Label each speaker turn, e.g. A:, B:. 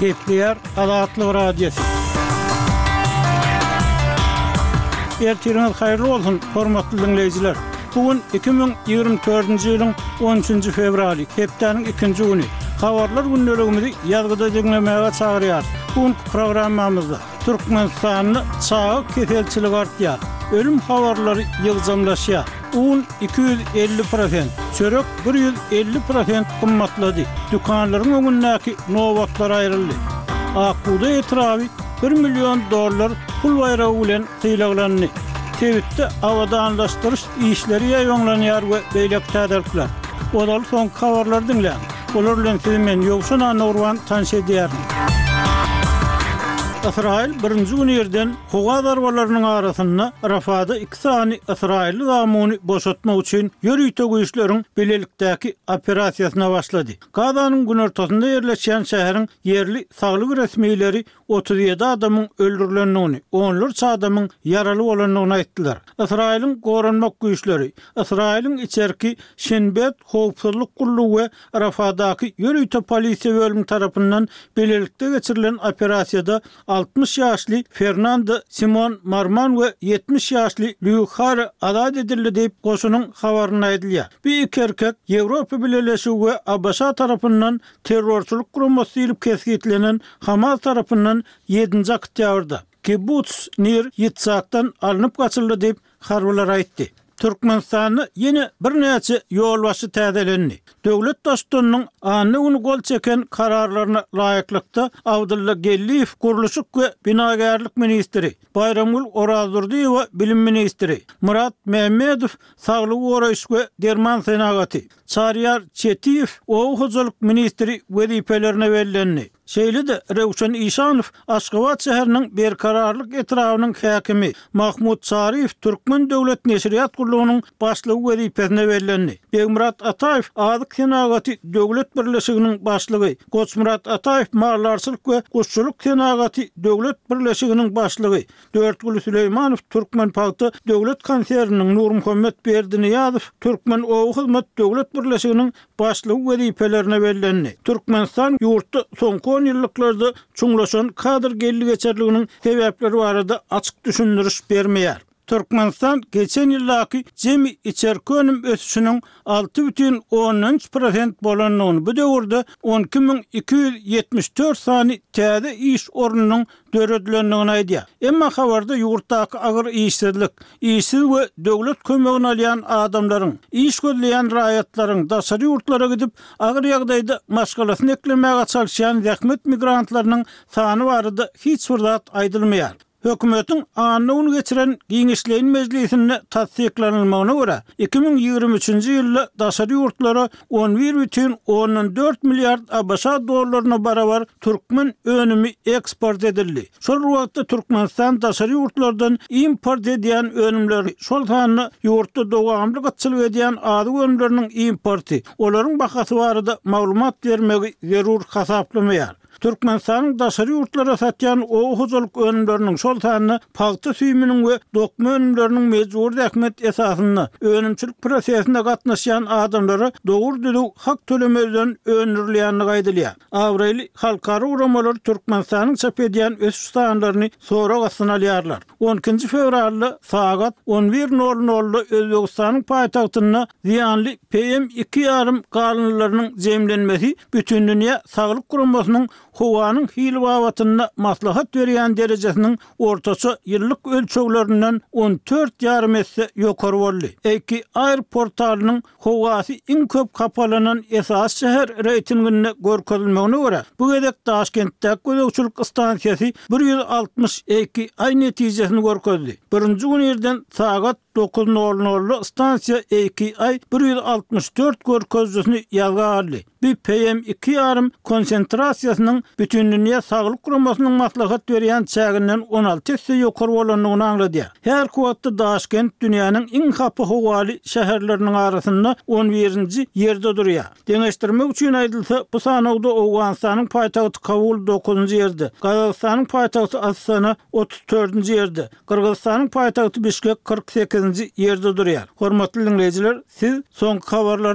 A: Gepleýär Azatlyk Radiosy. Ertiriňiz haýyrly bolsun, hormatly diňleýjiler! Bu gün iki müň ýigrimi dördünji ýylyň on üçünji fewraly, hepdäniň ikinji güni. Habarlar gündeligimizi ýazgyda diňlemäge çagyrýarys. Bu günki programmamyzda. Türkmenistanda çaga keselçiligi artýar, ölüm habarlary ýygjamlaşýar, un iki ýüz elli prosent, çörek bir ýüz elli prosent gymmatlady, dükanlaryň öňündäki nobatlar aýryldy. Akbugdaý etraby bir million dollar pul baýragy bilen sylaglandy. Sebitde abadanlaşdyryş Işleri ýaý oňlanýar we beýleki täzelikler. Ozaly soňky habarlary diňläň. Olar bilen sizi men Ýowşan Annagurban tanyş edýärin. Ysraýyl birinji gün irden howa zarbalarynyň arasynda Rafada iki sany ysraýylly zamuny boşatmak üçin ýörite güýçleriň bilelikdäki operasiýasyna başlady. Gazanyň günortasynda ýerleşýän şäheriň ýerli saglyk resmileri otuz ýedi adamyň öldürilendigini, onlarça adamyň ýaraly bolandygyny aýtdylar. Ysraýylyň goranmak güýçleri, Ysraýylyň içerki Şinbet howpsuzlyk gullugy we Rafadaky ýörite polisiýa bölümi tarapyndan bilelikde geçirilen operasiýada altmyş ýaşly Fernando Simon Marman we ýetmiş ýaşly Lýuk Hare azat edildi diýip, goşunyň habarynda aýdylýar. Bu iki erkek Ýewropa Bileleşigi we ABŞ tarapyndan Terrorçylyk guramasy diýlip kesgitlenen Hamas tarapyndan ýedinji oktýabrda Kibbutz Nir Ýitzakdan alnyp gaçyldy diýip, harbylar aýtdy. Türkmenistanda ýene birnäçe ýolbaşçy täzelendi. Döwlet Daşdonynyň anna güni gol çeken kararlaryna laýyklykda, Abdylla Geldiýew gurluşyk we binagärlik ministri, Baýramgül Orazdurdyýewa bilim ministri, Myrat Mämmedow saglygy goraýyş we derman senagaty, Çaryýar Çetiýew oba hojalyk ministri wezipelerine bellendi. Şeýle-de Röwşen Işanow Aşgabat şäheriniň Berkararlyk etrabynyň häkimi, Mahmut Çaryýew Türkmen döwlet neşirýat gullugynyň başlygy wezipesine bellendi. Begmyrat Ataýew Azyk senagaty döwlet birleşiginiň başlygy, Goçmyrat Ataýew Maldarçylyk we guşçulyk senagaty döwlet birleşiginiň başlygy, Dörtguly Süleýmanow Türkmenpagta döwlet konserniniň, Nurmuhammet Berdiniýazow Türkmenobahyzmat döwlet birleşiginiň başlygy wezipelerine bellendi. Türkmenistan ýurtda soňky onýyllyklarda çuňlaşan kadr geldi-geçerliginiň sebäpleri barada açyk düşündiriş bermeýär. Türkmenistan geçen ýyldaky jemi içerki önüm ösüşiniň alty bütin ondan üç prosent bolandygyny, bu döwürde on iki müň iki ýüz ýetmiş dört sany täze iş ornunyň döredilendigini aýdýar. Emma habarda ýurtdaky agyr işsizlik, işsiz we döwlet kömegini alýan adamlaryň, iş gözleýän raýatlaryň, daşary ýurtlara gidip, agyr ýagdaýda maşgalasyny eklemäge çalyşýan zähmet migrantlarynyň sany barada hiç bir zat aýdylmaýar. Hökümetiň anna gün geçiren giňişleýin mejlisinde tassyklanylmagyna görä, iki müň ýigrimi üçünji ýylda daşary ýurtlara on bir bütin ondan dört milliard ABŞ dollaryna barabar türkmen önümi eksport edildi. Şol bir wagtda Türkmenistan daşary ýurtlardan import edýän önümleri, şol sanda ýurtda dowamly gytçylyk edýän azyk önümleriniň importy, olaryň bahasy barada maglumat bermegi zerur hasaplamaýar. Türkmenistanyň daşary ýurtlara satýan oba hojalyk önümleriniň, şol sanda pagta süýüminiň we dokma önümleriniň mejbury zähmet esasynda önümçilik prosesine gatnaşýan adamlara dogry-düzüw hak tölemezden öndürilýändigi aýdylýar. Abraýly halkara guramalar Türkmenistanyň çap edýän ösüş sanlaryny sorag astyna alýarlar. On ikinji fewralda sagat on bir nol nolda Özbegistanyň paýtagtynda zyýanly PM iki ýarym galyndylarynyň jemlenmesi Bütindünýä saglyk guramasynyň howanyň hili babatynda maslahat berýän derejesiniň ortaça ýyllyk ölçeglerinden on dört ýarym esse ýokary boldy. AKI Air portalynyň Howasy iň köp hapalanan esasy şäher reýtinginde görkezilmegine görä, bu gezek Daşkentdäki gözegçilik stansiýasy bir ýüz altmyş iki I netijesini görkezdi. Birinji gün irden sagat dokuz nol nolda stansiýa iki I bir ýüz altmyş dört görkezijisini ýazga aldy. Bu PM iki ýarym konsentrasiýasynyň Bütindünýä Saglyk Guramasynyň maslahat berýän çäginden on alty esse ýokary bolandygyny aňladýar. Her kuwwatda Daşkent dünýäniň iň hapa howaly şäherleriniň arasynda on birinji ýerde durýar. Deňeşdirmek üçin aýdylsa, bu sanawda Owganystanyň paýtagty Kabul dokuzynjy ýerde, Gazagystanyň paýtagty Astana otuz dördünji ýerde, Gyrgyzystanyň paýtagty Bişkek kyrk sekizinji ýerde durýar. Hormatly diňleýjiler, siz soňky habarlarda.